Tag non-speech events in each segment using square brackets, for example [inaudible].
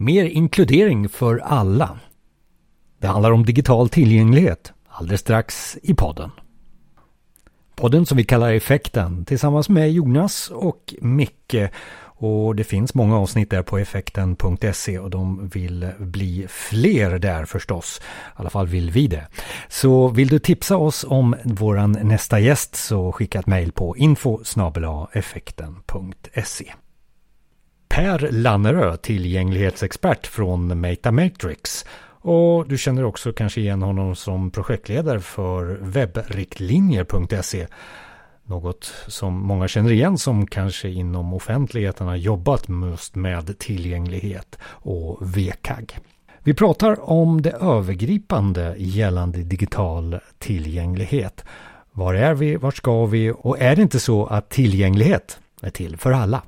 Mer inkludering för alla. Det handlar om digital tillgänglighet alldeles strax i podden. Podden som vi kallar Effekten tillsammans med Jonas och Micke. Och det finns många avsnitt där på effekten.se och de vill bli fler där förstås. I alla fall vill vi det. Så vill du tipsa oss om våran nästa gäst så skicka ett mejl på info effekten.se. Per Lannerö, tillgänglighetsexpert från Metamatrix och du känner också kanske igen honom som projektledare för webbriktlinjer.se. Något som många känner igen som kanske inom offentligheten har jobbat just med tillgänglighet och VKAG. Vi pratar om det övergripande gällande digital tillgänglighet. Var är vi? Vart ska vi? Och är det inte så att tillgänglighet är till för alla?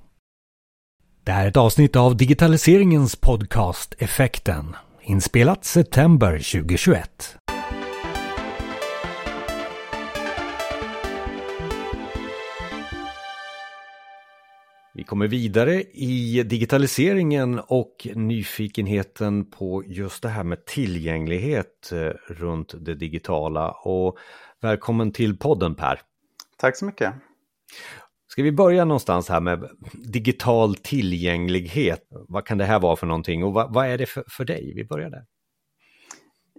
Det här är ett avsnitt av digitaliseringens podcast Effekten Inspelat september 2021. Vi kommer vidare i digitaliseringen och nyfikenheten på just det här med tillgänglighet eh, runt det digitala. Och välkommen till podden Per. Tack så mycket. Ska vi börja någonstans här med digital tillgänglighet? Vad kan det här vara för någonting och vad, vad är det för, för dig? Vi börjar där.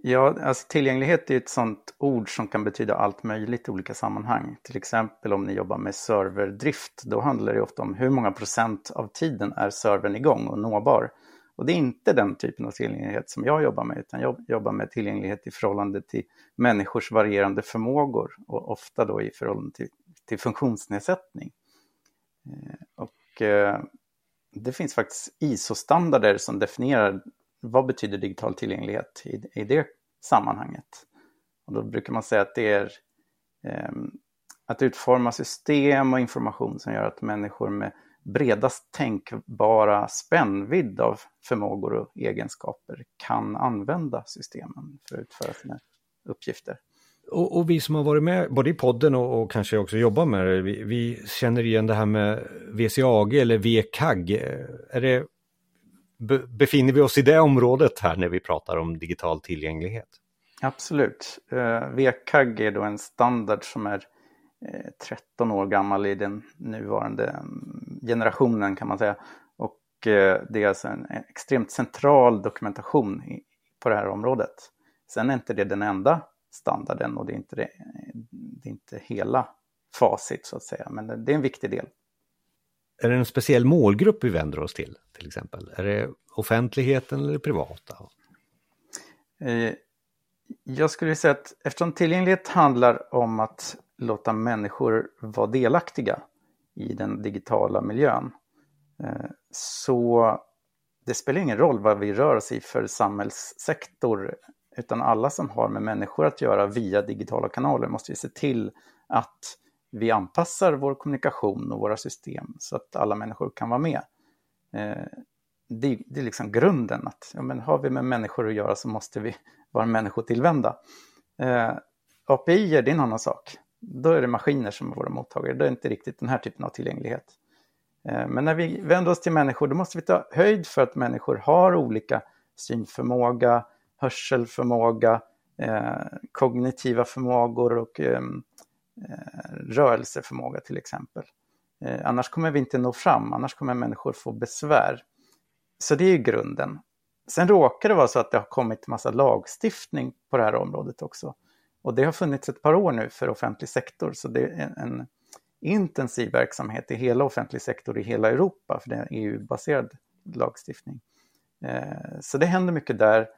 Ja, alltså tillgänglighet är ett sådant ord som kan betyda allt möjligt i olika sammanhang. Till exempel om ni jobbar med serverdrift, då handlar det ofta om hur många procent av tiden är servern igång och nåbar. Och det är inte den typen av tillgänglighet som jag jobbar med, utan jag jobbar med tillgänglighet i förhållande till människors varierande förmågor och ofta då i förhållande till, till funktionsnedsättning. Eh, och eh, det finns faktiskt ISO-standarder som definierar vad betyder digital tillgänglighet i, i det sammanhanget. Och då brukar man säga att det är ehm, att utforma system och information som gör att människor med bredast tänkbara spännvidd av förmågor och egenskaper kan använda systemen för att utföra sina uppgifter. Och, och, vi som har varit med både i podden och, och kanske också jobbar med det, vi, vi, känner igen det här med VCAG eller VKAG. Är det, befinner vi oss i det området här när vi pratar om digital tillgänglighet? Absolut. Eh, uh, VKAG är då en standard som är eh, uh, 13 år gammal i den nuvarande mm, generationen kan man säga. Och uh, det är alltså en extremt central dokumentation i, på det här området. Sen är inte det den enda standarden och det är inte, det, det är inte hela facit så att säga, men det är en viktig del. Är det en speciell målgrupp vi vänder oss till, till exempel? Är det offentligheten eller det privata? Eh, jag skulle säga att eftersom tillgänglighet handlar om att låta människor vara delaktiga i den digitala miljön, eh, så det spelar ingen roll vad vi rör oss i för samhällssektor utan alla som har med människor att göra via digitala kanaler måste vi se till att vi anpassar vår kommunikation och våra system så att alla människor kan vara med. Eh, det, det, är liksom grunden att ja, men har vi med människor att göra så måste vi vara människotillvända. Eh, API är en annan sak. Då är det maskiner som är våra mottagare. Det är inte riktigt den här typen av tillgänglighet. Eh, men när vi vänder oss till människor då måste vi ta höjd för att människor har olika synförmåga, hörselförmåga, eh, kognitiva förmågor och eh, eh, rörelseförmåga till exempel. Eh, annars kommer vi inte nå fram, annars kommer människor få besvär. Så det är ju grunden. Sen råkar det vara så att det har kommit massa lagstiftning på det här området också. Och det har funnits ett par år nu för offentlig sektor, så det är en, en intensiv verksamhet i hela offentlig sektor i hela Europa, för det är EU-baserad e lagstiftning. Eh, så det händer mycket där.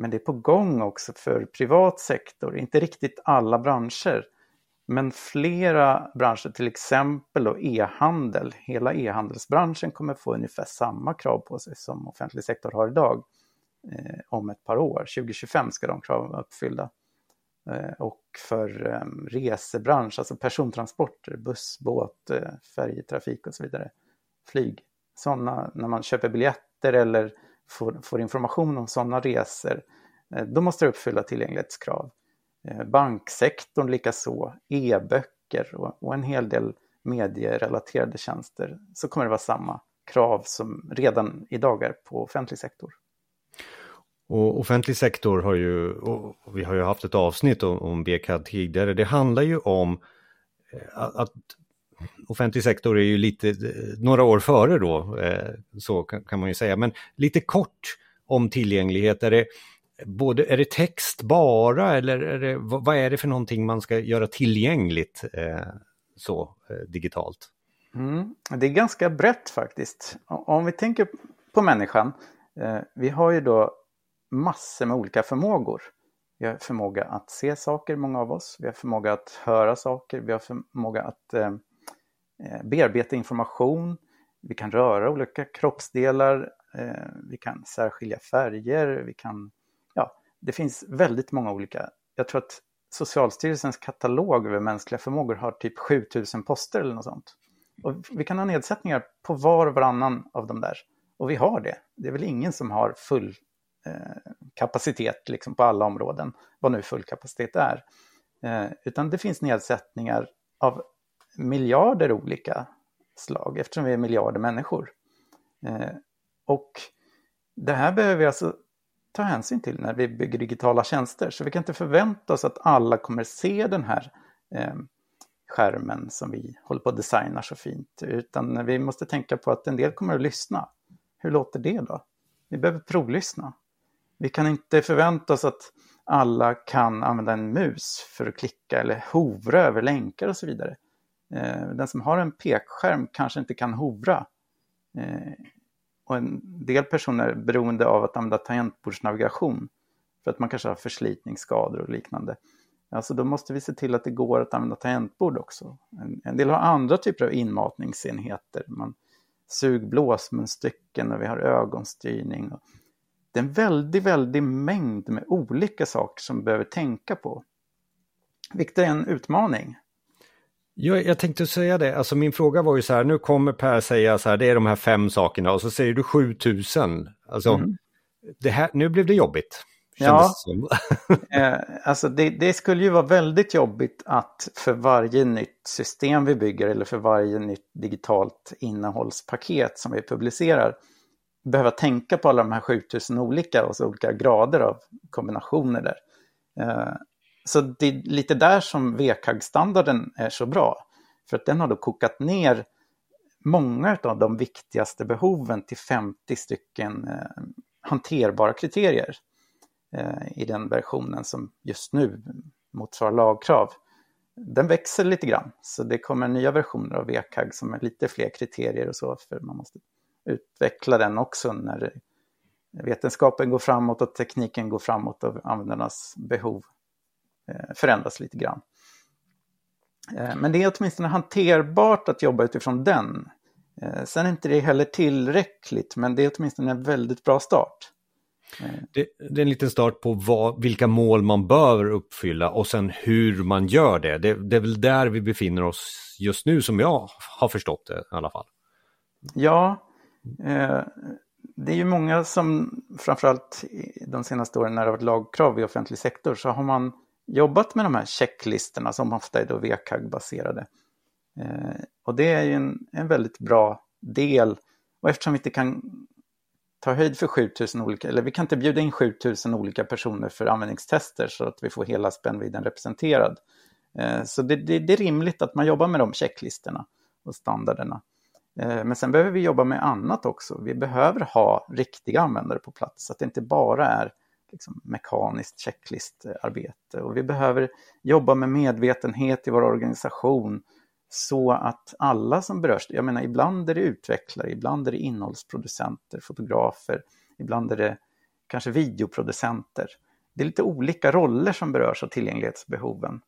Men det är på gång också för privat sektor, inte riktigt alla branscher. Men flera branscher, till exempel e-handel. Hela e-handelsbranschen kommer få ungefär samma krav på sig som offentlig sektor har idag eh, om ett par år. 2025 ska de kraven vara uppfyllda. Eh, och för eh, resebransch, alltså persontransporter, buss, båt, eh, färjetrafik och så vidare, flyg. Sådana, när man köper biljetter eller får, får information om sådana resor, eh, då måste det uppfylla tillgänglighetskrav. Eh, banksektorn likaså, e-böcker och, och en hel del medierelaterade tjänster, så kommer det vara samma krav som redan idag är på offentlig sektor. Och offentlig sektor har ju, och vi har ju haft ett avsnitt om, om BCAD tidigare, det handlar ju om eh, att, att offentlig sektor är ju lite, eh, några år före då, eh, så kan, man ju säga, men lite kort om tillgänglighet, är det, både, är det text bara eller är det, vad är det för någonting man ska göra tillgängligt eh, så digitalt? Mm, det är ganska brett faktiskt. Om vi tänker på människan, vi har ju då massor med olika förmågor. Vi har förmåga att se saker, många av oss. Vi har förmåga att höra saker. Vi har förmåga att eh, Eh, bearbeta information. Vi kan röra olika kroppsdelar. Eh, vi kan särskilja färger. Vi kan, ja, det finns väldigt många olika. Jag tror att Socialstyrelsens katalog över mänskliga förmågor har typ 7000 poster eller något sånt. Och vi kan ha nedsättningar på var och varannan av de där. Och vi har det. Det är väl ingen som har full Eh, kapacitet liksom på alla områden, vad nu full kapacitet är. Eh, utan det finns nedsättningar av miljarder olika slag eftersom vi är miljarder människor. Eh, och det här behöver vi alltså ta hänsyn till när vi bygger digitala tjänster. Så vi kan inte förvänta oss att alla kommer se den här eh, skärmen som vi håller på att designa så fint. Utan vi måste tänka på att en del kommer att lyssna. Hur låter det då? Vi behöver provlyssna. Vi kan inte förvänta oss att alla kan använda en mus för att klicka eller hovra över länkar och så vidare. Eh, den som har en pekskärm kanske inte kan hovra. Eh, och en del personer är beroende av att använda tangentbordsnavigation för att man kanske har förslitningsskador och liknande. Alltså då måste vi se till att det går att använda tangentbord också. En, en del har andra typer av inmatningsenheter. Man sugblås, munstycken och vi har ögonstyrning. Det är en väldig, väldig mängd med olika saker som vi behöver tänka på. Vilket är en utmaning. Ja, jag tänkte säga det, alltså min fråga var ju så här, nu kommer Per säga så här, det är de här fem sakerna och så säger du 7000. Alltså, mm. det här, nu blev det jobbigt. Ja, [laughs] eh, alltså det, det, skulle ju vara väldigt jobbigt att för varje nytt system vi bygger eller för varje nytt digitalt innehållspaket som vi publicerar behöva tänka på alla de här 7000 olika och så olika grader av kombinationer där. Eh, så det är lite där som WCAG-standarden är så bra. För att den har då kokat ner många av de viktigaste behoven till 50 stycken eh, hanterbara kriterier eh, i den versionen som just nu motsvarar lagkrav. Den växer lite grann, så det kommer nya versioner av VKAG som är lite fler kriterier och så, för man måste utveckla den också när vetenskapen går framåt och tekniken går framåt och användarnas behov förändras lite grann. Eh, men det är åtminstone hanterbart att jobba utifrån den. Eh, sen är inte det heller tillräckligt, men det är åtminstone en väldigt bra start. Det, det, är en liten start på vad, vilka mål man bör uppfylla och sen hur man gör det. det. Det är väl där vi befinner oss just nu som jag har förstått det i alla fall. Ja, Eh, det är ju många som, framförallt de senaste åren när det har varit lagkrav i offentlig sektor, så har man jobbat med de här checklistorna som ofta är då VKAG-baserade. Eh, och det är ju en, en väldigt bra del. Och eftersom vi inte kan ta höjd för 7000 olika, eller vi kan inte bjuda in 7000 olika personer för användningstester så att vi får hela spännvidden representerad. Eh, så det, det, det, är rimligt att man jobbar med de checklistorna och standarderna. Eh, men sen behöver vi jobba med annat också. Vi behöver ha riktiga användare på plats, så att det inte bara är liksom mekaniskt checklistarbete. Och vi behöver jobba med medvetenhet i vår organisation så att alla som berörs, jag menar ibland är det utvecklare, ibland är det innehållsproducenter, fotografer, ibland är det kanske videoproducenter. Det är lite olika roller som berörs av tillgänglighetsbehoven.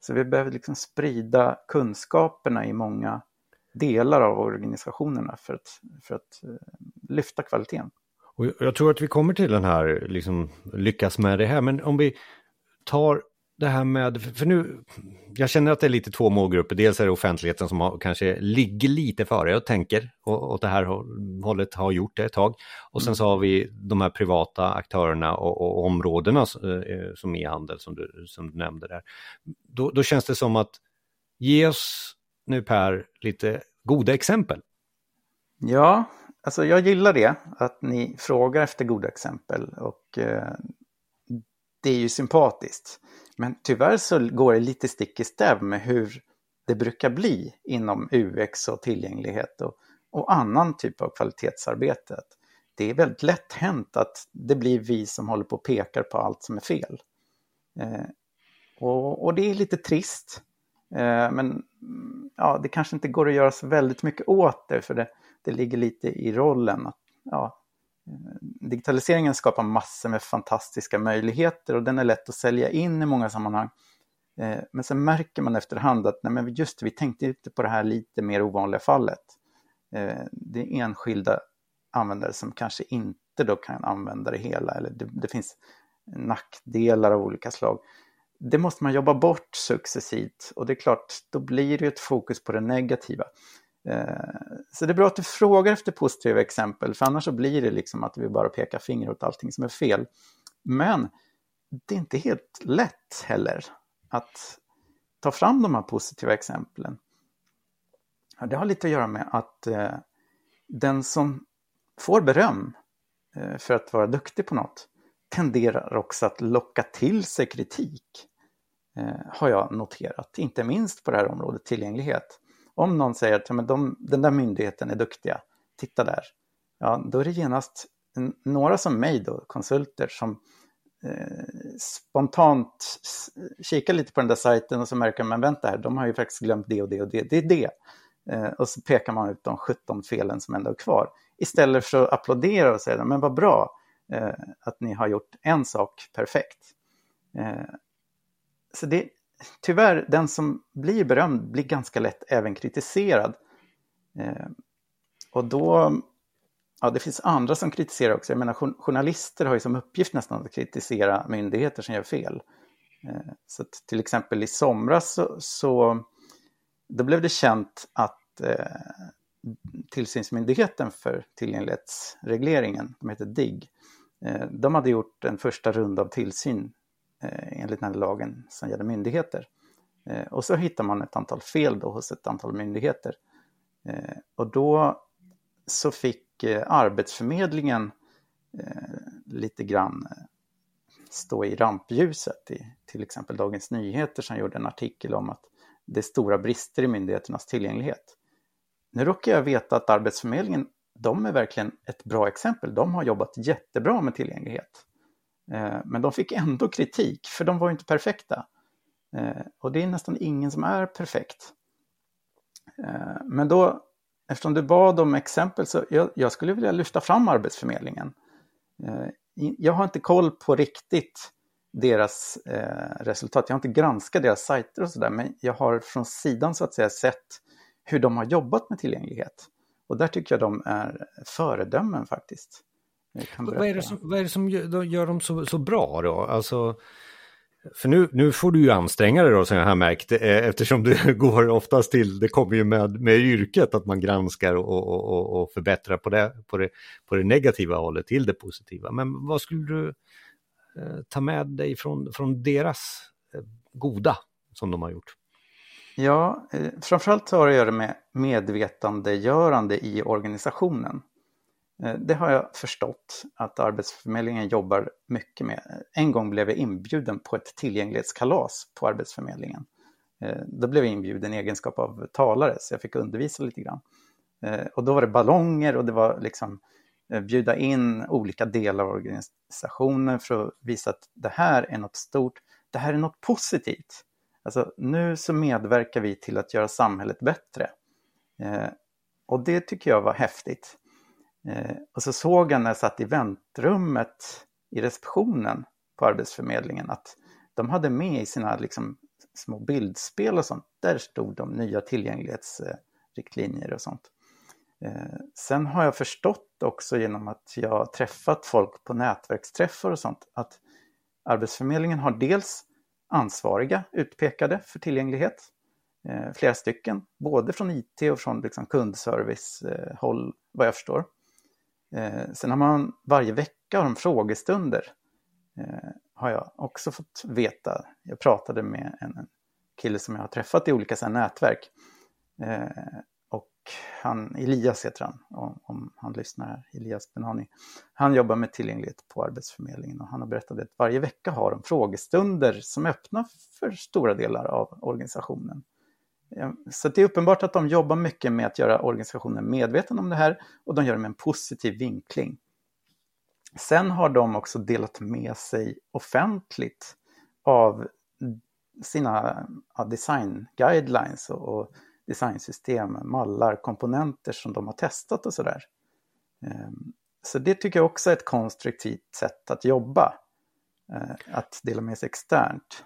Så vi behöver liksom sprida kunskaperna i många delar av organisationerna för att, för att eh, lyfta kvaliteten. Och jag tror att vi kommer till den här, liksom lyckas med det här, men om vi tar det här med, för nu, jag känner att det är lite två målgrupper. Dels är det offentligheten som har, kanske ligger lite före och tänker åt det här hållet, har gjort det ett tag. Och sen mm. så har vi de här privata aktörerna och, och områdena eh, som e-handel som du, som du nämnde där. Då, då känns det som att ge oss nu Per lite goda exempel. Ja, alltså jag gillar det, att ni frågar efter goda exempel och eh, det är ju sympatiskt. Men tyvärr så går det lite stick i stäv med hur det brukar bli inom UX och tillgänglighet och, och annan typ av kvalitetsarbete. Det är väldigt lätt hänt att det blir vi som håller på och pekar på allt som är fel. Eh, och, och, det är lite trist. Eh, men ja, det kanske inte går att göra så väldigt mycket åt det för det, det ligger lite i rollen. Att, ja, eh, digitaliseringen skapar massor med fantastiska möjligheter och den är lätt att sälja in i många sammanhang. Eh, men sen märker man efterhand att nej, men just vi tänkte inte på det här lite mer ovanliga fallet. Det är enskilda användare som kanske inte då kan använda det hela eller det, det finns nackdelar av olika slag. Det måste man jobba bort successivt och det är klart, då blir det ett fokus på det negativa. Eh, så det är bra att du frågar efter positiva exempel, för annars så blir det liksom att vi bara pekar finger åt allting som är fel. Men det är inte helt lätt heller att ta fram de här positiva exemplen. Det har lite att göra med att eh, den som får beröm eh, för att vara duktig på något tenderar också att locka till sig kritik. Eh, har jag noterat, inte minst på det här området tillgänglighet. Om någon säger att ja, men de, den där myndigheten är duktiga, titta där. Ja, då är det genast några som mig då, konsulter, som eh, spontant kikar lite på den där sajten och så märker man, vänta här, de har ju faktiskt glömt det och det och det, det är det. Eh, och så pekar man ut de 17 felen som ändå är kvar. Istället för att applådera och säga, men vad bra Eh, att ni har gjort en sak perfekt. Eh, så det, tyvärr, den som blir berömd blir ganska lätt även kritiserad. Eh, och då, ja det finns andra som kritiserar också. Jag menar journalister har ju som uppgift nästan att kritisera myndigheter som gör fel. Eh, så till exempel i somras så, så då blev det känt att eh, tillsynsmyndigheten för tillgänglighetsregleringen, de heter DIGG, eh, Eh, de hade gjort en första runda av tillsyn eh, enligt den här lagen som gäller myndigheter. Eh, och så hittar man ett antal fel då hos ett antal myndigheter. Och då så fick Arbetsförmedlingen lite grann stå i rampljuset i till exempel Dagens Nyheter som gjorde en artikel om att det är stora brister i myndigheternas tillgänglighet. Nu råkar jag veta att Arbetsförmedlingen, de är verkligen ett bra exempel. De har jobbat jättebra med tillgänglighet. Eh, men de fick ändå kritik, för de var inte perfekta. Eh, och det är nästan ingen som är perfekt. Eh, men då, eftersom du bad om exempel, så jag, jag skulle vilja lyfta fram Arbetsförmedlingen. Eh, jag har inte koll på riktigt deras eh, resultat. Jag har inte granskat deras sajter och sådär, men jag har från sidan så att säga sett hur de har jobbat med tillgänglighet. Och där tycker jag de är föredömen faktiskt. Vad är, det som, vad är det som gör, gör dem så, så bra då? Alltså, för nu, nu får du ju anstränga dig då som jag har märkt eh, eftersom du [laughs] går oftast till, det kommer ju med, med yrket att man granskar och, och, och förbättrar på det, på, det, på det negativa hållet till det positiva. Men vad skulle du eh, ta med dig från, från deras eh, goda som de har gjort? Ja, eh, framförallt har det att göra med medvetandegörande i organisationen. Eh, det har jag förstått att Arbetsförmedlingen jobbar mycket med. En gång blev jag inbjuden på ett tillgänglighetskalas på Arbetsförmedlingen. Eh, då blev jag inbjuden i egenskap av talare så jag fick undervisa lite grann. Och då var det ballonger och det var liksom bjuda in olika delar av organisationen för att visa att det här är något stort, det här är något positivt. Alltså nu så medverkar vi till att göra samhället bättre. Eh, och det tycker jag var häftigt. Eh, och så såg jag när jag satt i väntrummet i receptionen på Arbetsförmedlingen att de hade med i sina liksom, små bildspel och sånt, där stod de nya tillgänglighetsriktlinjer och sånt. Eh, sen har jag förstått också genom att jag träffat folk på nätverksträffar och sånt att Arbetsförmedlingen har dels ansvariga utpekade för tillgänglighet, eh, flera stycken, både från IT och från liksom, kundservicehåll eh, vad jag förstår. Eh, sen har man varje vecka har de frågestunder. Eh, har jag också fått veta. Jag pratade med en, en kille som jag har träffat i olika så nätverk. Eh, han, Elias heter han, om, om han lyssnar här, Elias Benhani. Han jobbar med tillgänglighet på Arbetsförmedlingen och han har berättat att varje vecka har de frågestunder som är öppna för stora delar av organisationen. Ehm, så det är uppenbart att de jobbar mycket med att göra organisationen medveten om det här och de gör det med en positiv vinkling. Sen har de också delat med sig offentligt av sina ja, design guidelines och, och designsystem, mallar, komponenter som de har testat och sådär. Ehm, så det tycker jag också är ett konstruktivt sätt att jobba, eh, att dela med sig externt.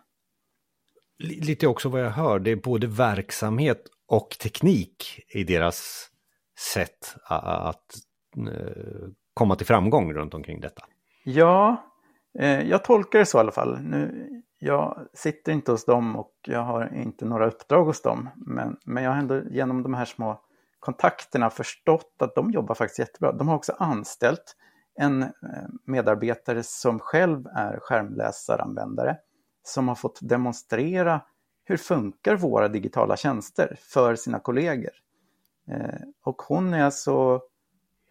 Lite också vad jag hör, det är både verksamhet och teknik i deras sätt att eh, komma till framgång runt omkring detta. Ja, Eh, jag tolkar det så i alla fall. Nu, jag sitter inte hos dem och jag har inte några uppdrag hos dem. Men, men jag har ändå genom de här små kontakterna förstått att de jobbar faktiskt jättebra. De har också anställt en eh, medarbetare som själv är skärmläsaranvändare som har fått demonstrera hur funkar våra digitala tjänster för sina kollegor. Eh, och hon är alltså,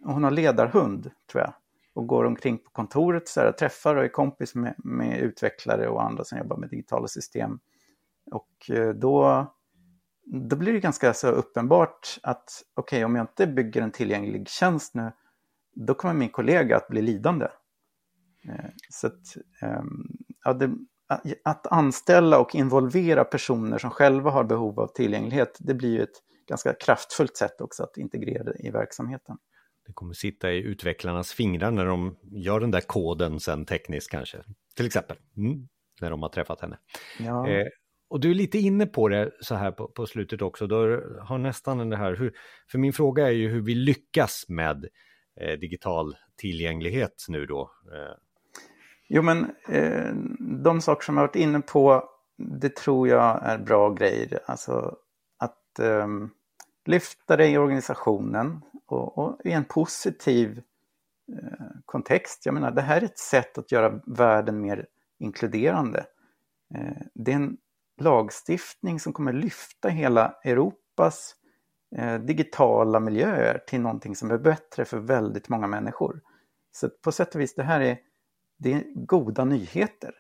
hon har ledarhund tror jag och går omkring på kontoret så här, träffar och är kompis med, med, utvecklare och andra som jobbar med digitala system. Och eh, då, då blir det ganska så uppenbart att okej, okay, om jag inte bygger en tillgänglig tjänst nu, då kommer min kollega att bli lidande. Eh, så att, ehm, ja, det, att anställa och involvera personer som själva har behov av tillgänglighet, det blir ju ett ganska kraftfullt sätt också att integrera det i verksamheten. Det kommer sitta i utvecklarnas fingrar när de gör den där koden sen tekniskt kanske. Till exempel, mm, när de har träffat henne. Ja. Eh, och du är lite inne på det så här på, på slutet också. Du har nästan det här, hur, för min fråga är ju hur vi lyckas med eh, digital tillgänglighet nu då. Eh. Jo men eh, de saker som jag varit inne på, det tror jag är bra grejer. Alltså att ehm, lyfta det i organisationen och, och i en positiv eh, kontext. Jag menar, det här är ett sätt att göra världen mer inkluderande. Eh, det är en lagstiftning som kommer lyfta hela Europas eh, digitala miljöer till någonting som är bättre för väldigt många människor. Så på sätt och vis, det här är, det är goda nyheter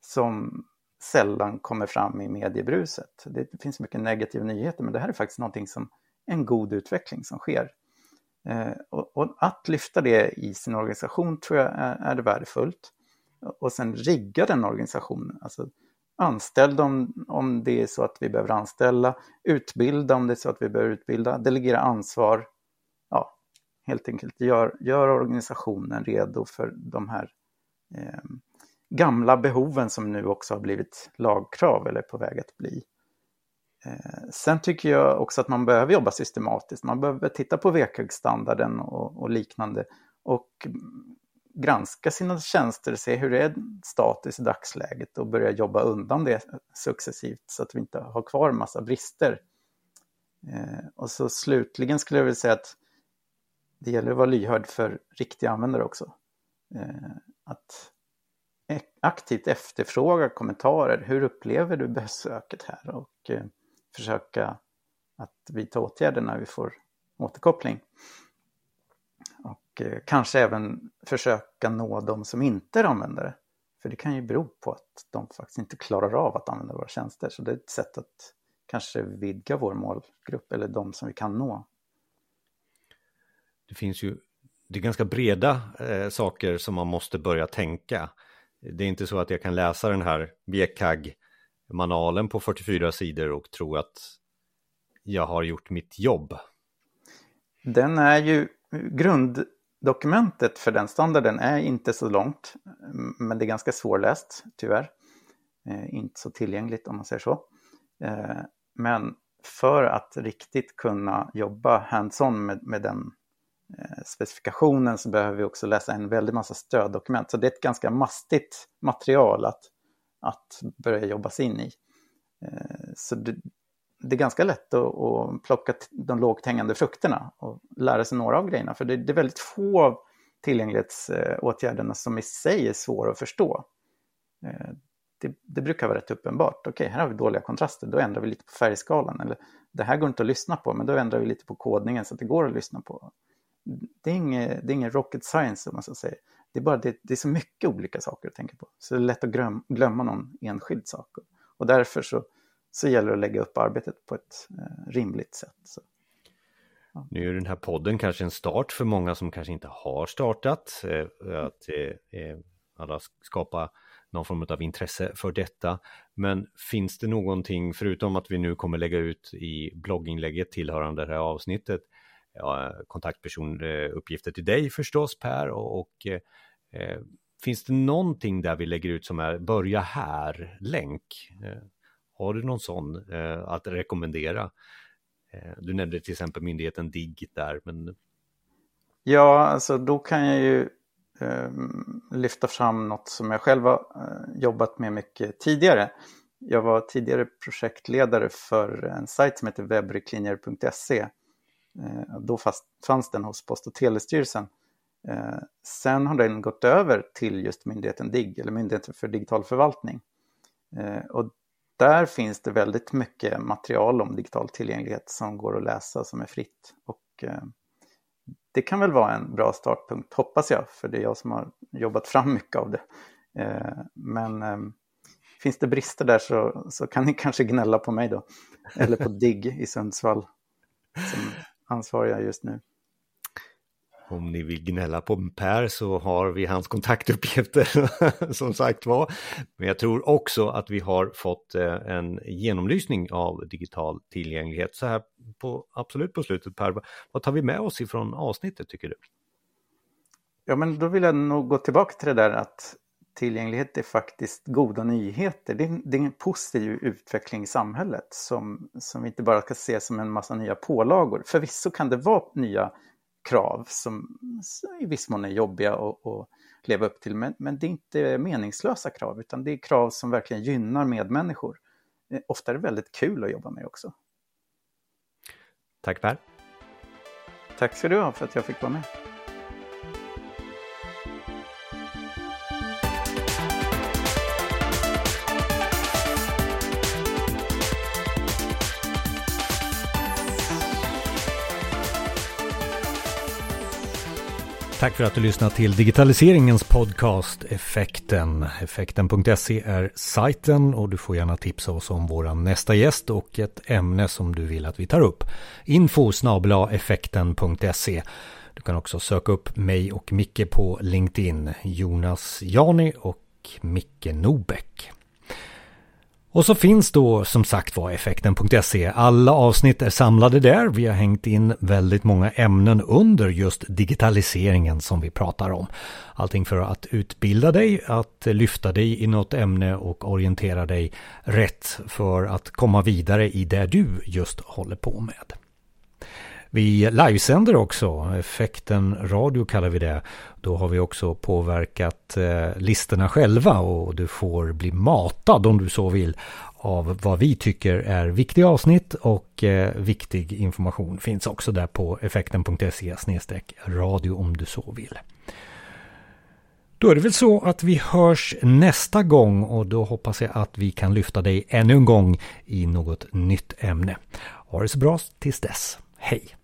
som sällan kommer fram i mediebruset. Det finns mycket negativa nyheter, men det här är faktiskt någonting som en god utveckling som sker. Eh, och, och, att lyfta det i sin organisation tror jag är, är det värdefullt. Och sen rigga den organisationen, alltså anställ dem om det är så att vi behöver anställa, utbilda om det är så att vi behöver utbilda, delegera ansvar. Ja, helt enkelt gör, gör organisationen redo för de här eh, gamla behoven som nu också har blivit lagkrav eller är på väg att bli. Eh, sen tycker jag också att man behöver jobba systematiskt. Man behöver titta på VKG-standarden och, och, liknande och granska sina tjänster, se hur det är status i dagsläget och börja jobba undan det successivt så att vi inte har kvar en massa brister. Eh, och så slutligen skulle jag vilja säga att det gäller att vara lyhörd för riktiga användare också. Eh, att e- aktivt efterfråga kommentarer. Hur upplever du besöket här? Och försöka att vidta åtgärder när vi får återkoppling. Och eh, kanske även försöka nå de som inte är användare. För det kan ju bero på att de faktiskt inte klarar av att använda våra tjänster. Så det är ett sätt att kanske vidga vår målgrupp eller de som vi kan nå. Det finns ju, det är ganska breda eh, saker som man måste börja tänka. Det är inte så att jag kan läsa den här BKAG manualen på 44 sidor och tro att jag har gjort mitt jobb. Den är ju, grunddokumentet för den standarden är inte så långt, men det är ganska svårläst tyvärr. Eh, inte så tillgängligt om man säger så. Eh, men för att riktigt kunna jobba hands-on med, med den eh, specifikationen så behöver vi också läsa en väldig massa stöddokument. Så det är ett ganska mastigt material att att börja jobba sig in i. Eh, så det, det är ganska lätt att, att, plocka de lågt hängande frukterna och lära sig några av grejerna. För det, det är väldigt få av tillgänglighetsåtgärderna som i sig är svåra att förstå. Eh, det, det, brukar vara rätt uppenbart. Okej, okay, här har vi dåliga kontraster, då ändrar vi lite på färgskalan. Eller det här går inte att lyssna på, men då ändrar vi lite på kodningen så att det går att lyssna på. Det är ingen, det är rocket science, om man ska säga. Det är bara det, det är så mycket olika saker att tänka på. Så det är lätt att glöm, glömma någon enskild sak. Och därför så, så gäller det att lägga upp arbetet på ett eh, rimligt sätt. Så. Ja. Nu är den här podden kanske en start för många som kanske inte har startat. Eh, att eh, eh alla skapa någon form av intresse för detta. Men finns det någonting, förutom att vi nu kommer lägga ut i blogginlägget tillhörande det här avsnittet, ja, kontaktpersonuppgifter eh, till dig förstås Per och, och eh, eh, finns det någonting där vi lägger ut som är börja här-länk? Eh, har du någon sån eh, att rekommendera? Eh, du nämnde till exempel myndigheten DIGG där, men... Ja, alltså då kan jag ju eh, lyfta fram något som jag själv har eh, jobbat med mycket tidigare. Jag var tidigare projektledare för en sajt som heter webbriktlinjer.se. Eh, då fast, fanns den hos Post och telestyrelsen. Eh, sen har den gått över till just myndigheten DIGG, eller Myndigheten för digital förvaltning. Eh, och där finns det väldigt mycket material om digital tillgänglighet som går att läsa som är fritt. Och det kan väl vara en bra startpunkt, hoppas jag, för det är jag som har jobbat fram mycket av det. Men eh, finns det brister där så, så kan ni kanske gnälla på mig då, eller på [laughs] DIGG i Sundsvall, som ansvarig just nu. Om ni vill gnälla på Per så har vi hans kontaktuppgifter [laughs] som sagt var. Men jag tror också att vi har fått eh, en genomlysning av digital tillgänglighet. Så här på, absolut på slutet Per, vad tar vi med oss ifrån avsnittet tycker du? Ja men då vill jag nog gå tillbaka till det där att tillgänglighet är faktiskt goda nyheter. Det är, det är en positiv utveckling i samhället som, som vi inte bara ska se som en massa nya pålagor. Förvisso kan det vara nya krav som i viss mån är jobbiga att leva upp till. Men, men det är inte meningslösa krav, utan det är krav som verkligen gynnar medmänniskor. Eh, ofta är det väldigt kul att jobba med också. Tack Per. Tack ska du ha för att jag fick vara med. Tack för att du lyssnat till digitaliseringens podcast Effekten. Effekten.se är sajten och du får gärna tipsa oss om vår nästa gäst och ett ämne som du vill att vi tar upp. Info effekten.se. Du kan också söka upp mig och Micke på LinkedIn. Jonas Jani och Micke Nobäck. Och så finns då som sagt var effekten.se. Alla avsnitt är samlade där. Vi har hängt in väldigt många ämnen under just digitaliseringen som vi pratar om. Allting för att utbilda dig, att lyfta dig i något ämne och orientera dig rätt för att komma vidare i det du just håller på med. Vi livesänder också, effekten radio kallar vi det. Då har vi också påverkat eh, listorna själva och du får bli matad om du så vill av vad vi tycker är viktiga avsnitt och eh, viktig information finns också där på effekten.se radio om du så vill. Då är det väl så att vi hörs nästa gång och då hoppas jag att vi kan lyfta dig ännu en gång i något nytt ämne. Ha det så bra tills dess. Hej!